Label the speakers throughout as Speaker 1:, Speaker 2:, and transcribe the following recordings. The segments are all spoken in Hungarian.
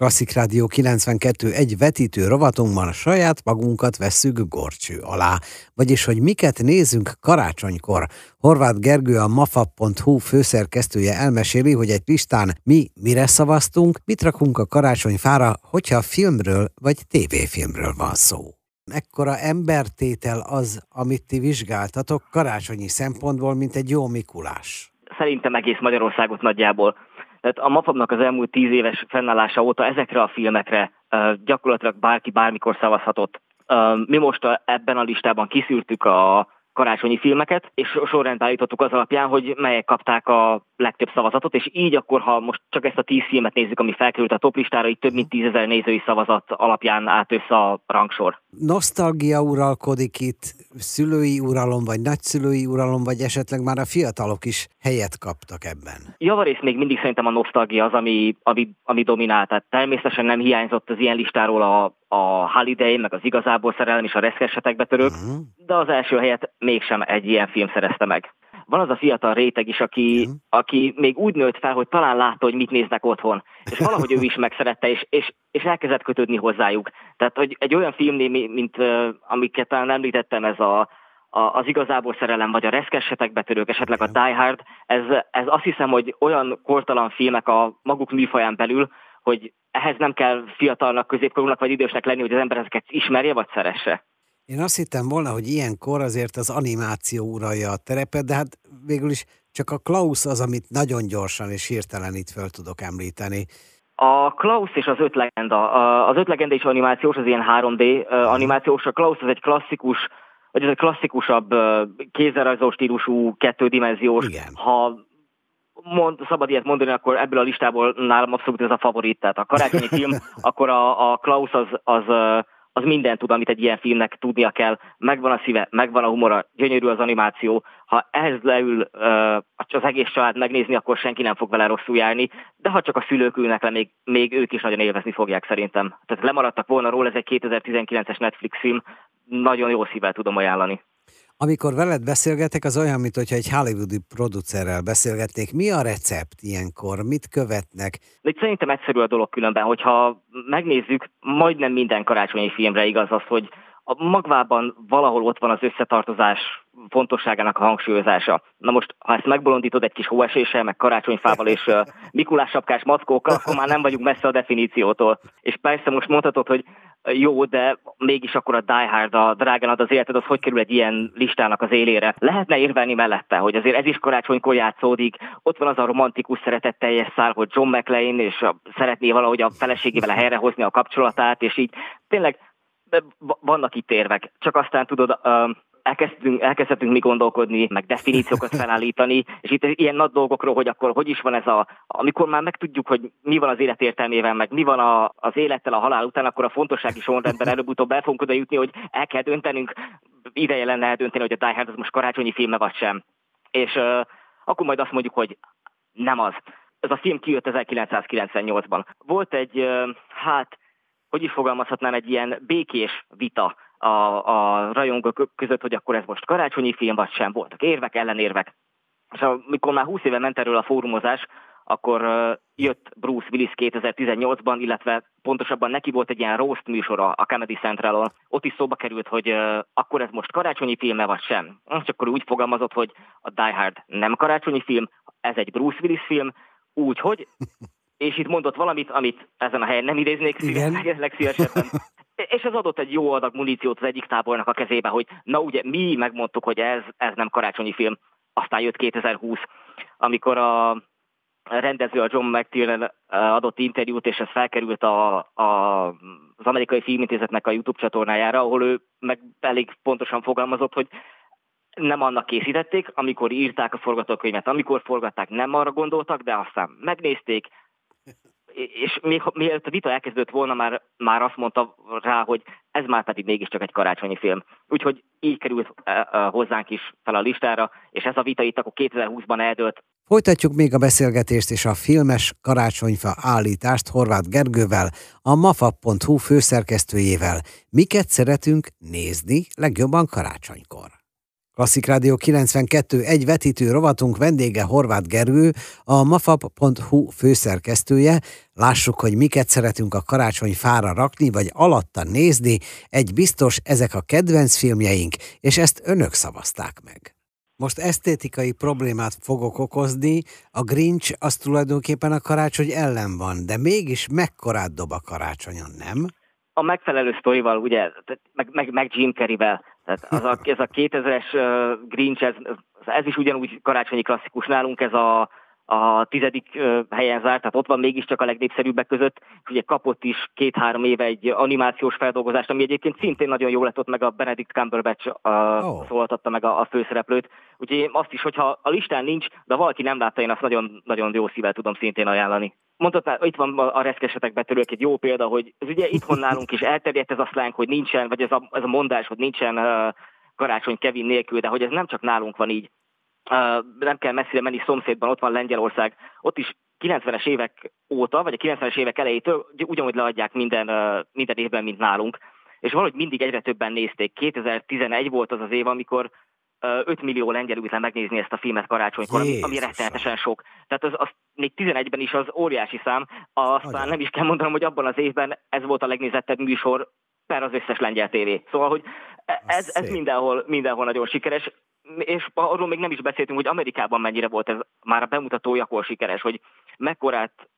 Speaker 1: Klasszik Rádió 92 egy vetítő rovatunkban saját magunkat vesszük gorcső alá. Vagyis, hogy miket nézünk karácsonykor. Horváth Gergő a mafa.hu főszerkesztője elmeséli, hogy egy listán mi mire szavaztunk, mit rakunk a karácsonyfára, hogyha filmről vagy tévéfilmről van szó. Mekkora embertétel az, amit ti vizsgáltatok karácsonyi szempontból, mint egy jó Mikulás?
Speaker 2: Szerintem egész Magyarországot nagyjából tehát a mafab az elmúlt tíz éves fennállása óta ezekre a filmekre gyakorlatilag bárki bármikor szavazhatott. Mi most ebben a listában kiszűrtük a karácsonyi filmeket, és sorrendbe állítottuk az alapján, hogy melyek kapták a legtöbb szavazatot, és így akkor, ha most csak ezt a tíz filmet nézzük, ami felkerült a toplistára, így több mint tízezer nézői szavazat alapján állt össze a rangsor.
Speaker 1: Nosztalgia uralkodik itt, szülői uralom, vagy nagyszülői uralom, vagy esetleg már a fiatalok is helyet kaptak ebben?
Speaker 2: Javarész még mindig szerintem a nosztalgia az, ami, ami, ami dominál. Tehát természetesen nem hiányzott az ilyen listáról a, a Holiday, meg az igazából szerelem és a reszkesetek betörők, uh-huh. de az első helyet mégsem egy ilyen film szerezte meg van az a fiatal réteg is, aki, uh-huh. aki még úgy nőtt fel, hogy talán látta, hogy mit néznek otthon, és valahogy ő is megszerette, és, és, és elkezdett kötődni hozzájuk. Tehát, hogy egy olyan film, mint, mint amiket talán említettem, ez a, a, az igazából szerelem, vagy a reszkessetek betörők, esetleg a Die Hard, ez, ez azt hiszem, hogy olyan kortalan filmek a maguk műfaján belül, hogy ehhez nem kell fiatalnak, középkorúnak vagy idősnek lenni, hogy az ember ezeket ismerje vagy szeresse.
Speaker 1: Én azt hittem volna, hogy ilyenkor azért az animáció uralja a terepet, de hát végül is csak a Klaus az, amit nagyon gyorsan és hirtelen itt föl tudok említeni.
Speaker 2: A Klaus és az öt legenda. Az öt legenda is animációs, az ilyen 3D animációs. A Klaus az egy klasszikus, vagy ez egy klasszikusabb kézzelrajzós stílusú, kettődimenziós. Igen. Ha mond, szabad ilyet mondani, akkor ebből a listából nálam abszolút ez a favorit. Tehát a karácsonyi film, akkor a, a Klaus az, az az mindent tud, amit egy ilyen filmnek tudnia kell. Megvan a szíve, megvan a humora, gyönyörű az animáció. Ha ehhez leül az egész család megnézni, akkor senki nem fog vele rosszul járni, de ha csak a szülők ülnek le, még, még ők is nagyon élvezni fogják szerintem. Tehát lemaradtak volna róla, ez egy 2019-es Netflix film, nagyon jó szívvel tudom ajánlani.
Speaker 1: Amikor veled beszélgetek, az olyan, mint hogyha egy hollywoodi producerrel beszélgetnék. Mi a recept ilyenkor? Mit követnek?
Speaker 2: Itt szerintem egyszerű a dolog különben, hogyha megnézzük, majdnem minden karácsonyi filmre igaz az, hogy a magvában valahol ott van az összetartozás fontosságának a hangsúlyozása. Na most, ha ezt megbolondítod egy kis hóeséssel, meg karácsonyfával és Mikulás sapkás mackókkal, akkor már nem vagyunk messze a definíciótól. És persze most mondhatod, hogy jó, de mégis akkor a Die Hard, a drágán ad az életed, az hogy kerül egy ilyen listának az élére? Lehetne érvelni mellette, hogy azért ez is karácsonykor játszódik, ott van az a romantikus szeretetteljes szál, hogy John McLean, és a, szeretné valahogy a feleségével helyrehozni a kapcsolatát, és így tényleg vannak itt érvek. Csak aztán tudod, elkezdtünk, elkezdhetünk mi gondolkodni, meg definíciókat felállítani, és itt ilyen nagy dolgokról, hogy akkor hogy is van ez a, amikor már megtudjuk, hogy mi van az élet értelmével, meg mi van a, az élettel a halál után, akkor a fontossági sorrendben előbb-utóbb el fogunk oda jutni, hogy el kell döntenünk, ideje lenne eldönteni, hogy a Die Hard az most karácsonyi filme vagy sem. És uh, akkor majd azt mondjuk, hogy nem az. Ez a film kijött 1998-ban. Volt egy, uh, hát, hogy is fogalmazhatnám, egy ilyen békés vita a, a rajongók között, hogy akkor ez most karácsonyi film, vagy sem. Voltak érvek, ellenérvek. És amikor már 20 éve ment erről a fórumozás, akkor jött Bruce Willis 2018-ban, illetve pontosabban neki volt egy ilyen roast műsora a Comedy Centralon. Ott is szóba került, hogy akkor ez most karácsonyi filme vagy sem. És akkor úgy fogalmazott, hogy a Die Hard nem karácsonyi film, ez egy Bruce Willis film, úgyhogy és itt mondott valamit, amit ezen a helyen nem idéznék legszívesebben. És ez adott egy jó adag muníciót az egyik tábornak a kezébe, hogy na ugye mi megmondtuk, hogy ez, ez nem karácsonyi film. Aztán jött 2020, amikor a rendező a John McTiernan adott interjút, és ez felkerült a, a, az amerikai filmintézetnek a YouTube csatornájára, ahol ő meg elég pontosan fogalmazott, hogy nem annak készítették, amikor írták a forgatókönyvet, amikor forgatták, nem arra gondoltak, de aztán megnézték, és még mielőtt a vita elkezdődött volna, már, már azt mondta rá, hogy ez már pedig mégiscsak egy karácsonyi film. Úgyhogy így került e, e, hozzánk is fel a listára, és ez a vita itt akkor 2020-ban eldőlt.
Speaker 1: Folytatjuk még a beszélgetést és a filmes karácsonyfa állítást Horváth Gergővel, a mafa.hu főszerkesztőjével. Miket szeretünk nézni legjobban karácsonykor? Klasszik Rádió 92 egy vetítő rovatunk vendége Horváth Gergő, a mafab.hu főszerkesztője. Lássuk, hogy miket szeretünk a karácsony fára rakni, vagy alatta nézni. Egy biztos, ezek a kedvenc filmjeink, és ezt önök szavazták meg. Most esztétikai problémát fogok okozni, a Grinch az tulajdonképpen a karácsony ellen van, de mégis mekkorát dob a karácsonyon, nem?
Speaker 2: A megfelelő sztorival, ugye, meg, meg, meg Jim Carrey-vel, tehát az a, ez a 2000-es uh, Grinch, ez, ez is ugyanúgy karácsonyi klasszikus nálunk, ez a a tizedik helyen zárt, tehát ott van mégiscsak a legnépszerűbbek között, és ugye kapott is két-három éve egy animációs feldolgozást, ami egyébként szintén nagyon jó lett ott, meg a Benedict Cumberbatch uh, oh. szóltatta meg a, a főszereplőt. Úgyhogy azt is, hogyha a listán nincs, de valaki nem látta, én azt nagyon, nagyon jó szívvel tudom szintén ajánlani. Mondhatnál, itt van a reszkesetek betörők egy jó példa, hogy ez ugye itthon nálunk is elterjedt ez a szlánk, hogy nincsen, vagy ez a, ez a mondás, hogy nincsen uh, karácsony Kevin nélkül, de hogy ez nem csak nálunk van így nem kell messzire menni, szomszédban ott van Lengyelország, ott is 90-es évek óta, vagy a 90-es évek elejétől ugyanúgy leadják minden, minden évben, mint nálunk. És valahogy mindig egyre többen nézték. 2011 volt az az év, amikor 5 millió lengyel ült le megnézni ezt a filmet karácsonykor, ami, ami rettenetesen sok. Tehát az, az még 11-ben is az óriási szám, aztán Nagyon. nem is kell mondanom, hogy abban az évben ez volt a legnézettebb műsor per az összes lengyel tévé. Szóval, hogy e- ez, ez mindenhol, mindenhol nagyon sikeres és arról még nem is beszéltünk, hogy Amerikában mennyire volt ez már a bemutatójakor sikeres, hogy mekkorát,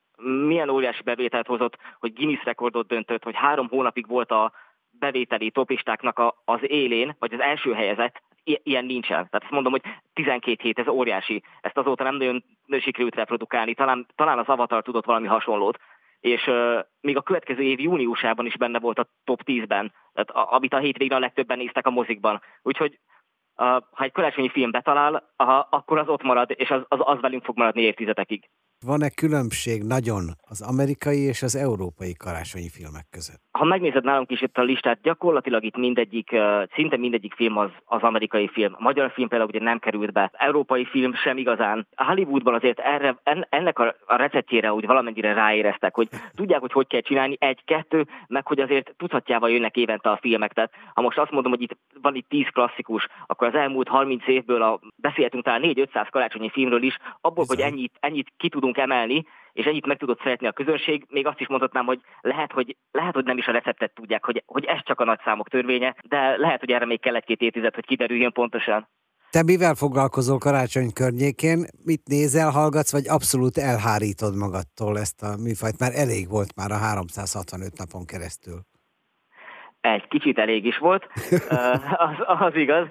Speaker 2: milyen óriási bevételt hozott, hogy Guinness rekordot döntött, hogy három hónapig volt a bevételi topistáknak a, az élén, vagy az első helyezett, ilyen nincsen. Tehát mondom, hogy 12 hét, ez óriási. Ezt azóta nem nagyon sikerült reprodukálni. Talán, talán az Avatar tudott valami hasonlót. És uh, még a következő év júniusában is benne volt a top 10-ben, tehát a, amit a hétvégén a legtöbben néztek a mozikban. Úgyhogy ha egy karácsonyi film betalál, akkor az ott marad, és az, az, az velünk fog maradni évtizedekig.
Speaker 1: Van-e különbség nagyon az amerikai és az európai karácsonyi filmek között?
Speaker 2: Ha megnézed nálunk is itt a listát, gyakorlatilag itt mindegyik, szinte mindegyik film az, az amerikai film. A magyar film például ugye nem került be. Európai film sem igazán. A Hollywoodban azért erre, ennek a, a receptjére úgy valamennyire ráéreztek, hogy tudják, hogy hogy kell csinálni, egy-kettő, meg hogy azért tudhatjával jönnek évente a filmek. Tehát ha most azt mondom, hogy itt van itt tíz klasszikus, akkor az elmúlt 30 évből a, beszéltünk talán 4-500 karácsonyi filmről is, abból, Bizony. hogy ennyit, ennyit ki tudunk emelni, és ennyit meg tudott szeretni a közönség, még azt is mondhatnám, hogy lehet, hogy, lehet, hogy nem is a receptet tudják, hogy, hogy ez csak a nagy számok törvénye, de lehet, hogy erre még kell egy-két évtized, hogy kiderüljön pontosan.
Speaker 1: Te mivel foglalkozol karácsony környékén? Mit nézel, hallgatsz, vagy abszolút elhárítod magadtól ezt a műfajt? Már elég volt már a 365 napon keresztül.
Speaker 2: Egy kicsit elég is volt, az, az igaz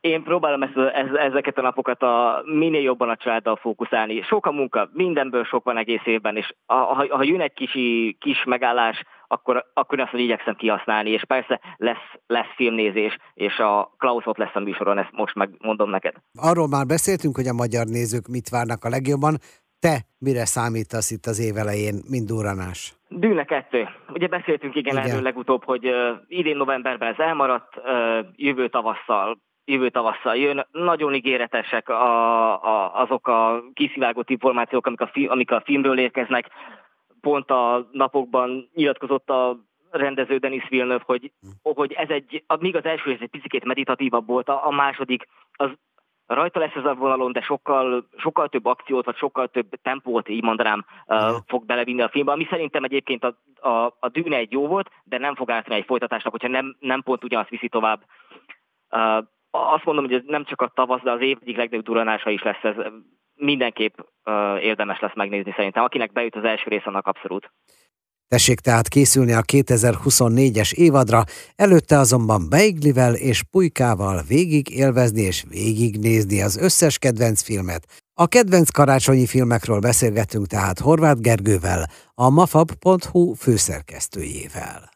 Speaker 2: én próbálom ezt, ez, ezeket a napokat a, minél jobban a családdal fókuszálni. Sok a munka, mindenből sok van egész évben, és ha, ha, jön egy kisi, kis megállás, akkor, akkor azt, hogy igyekszem kihasználni, és persze lesz, lesz filmnézés, és a Klaus ott lesz a műsoron, ezt most megmondom neked.
Speaker 1: Arról már beszéltünk, hogy a magyar nézők mit várnak a legjobban. Te mire számítasz itt az év elején, mint duranás?
Speaker 2: Dűne kettő. Ugye beszéltünk igen, igen. erről legutóbb, hogy uh, idén novemberben ez elmaradt, uh, jövő tavasszal jövő tavasszal jön. Nagyon ígéretesek a, a, azok a kiszivárgott információk, amik a, fi, amik a filmről érkeznek. Pont a napokban nyilatkozott a rendező Denis Villeneuve, hogy, hogy ez egy, míg az első ez egy picit meditatívabb volt, a, a második az rajta lesz ez a vonalon, de sokkal, sokkal több akciót, vagy sokkal több tempót, így mondanám, uh, fog belevinni a filmbe, ami szerintem egyébként a, a, a Dűne egy jó volt, de nem fog átni egy folytatásnak, hogyha nem, nem pont ugyanazt viszi tovább. Uh, azt mondom, hogy ez nem csak a tavasz, de az év egyik legnagyobb duranása is lesz ez. Mindenképp érdemes lesz megnézni szerintem. Akinek bejut az első rész, annak abszolút.
Speaker 1: Tessék tehát készülni a 2024-es évadra, előtte azonban beiglivel és pulykával végig élvezni és végignézni az összes kedvenc filmet. A kedvenc karácsonyi filmekről beszélgettünk tehát Horváth Gergővel, a mafab.hu főszerkesztőjével.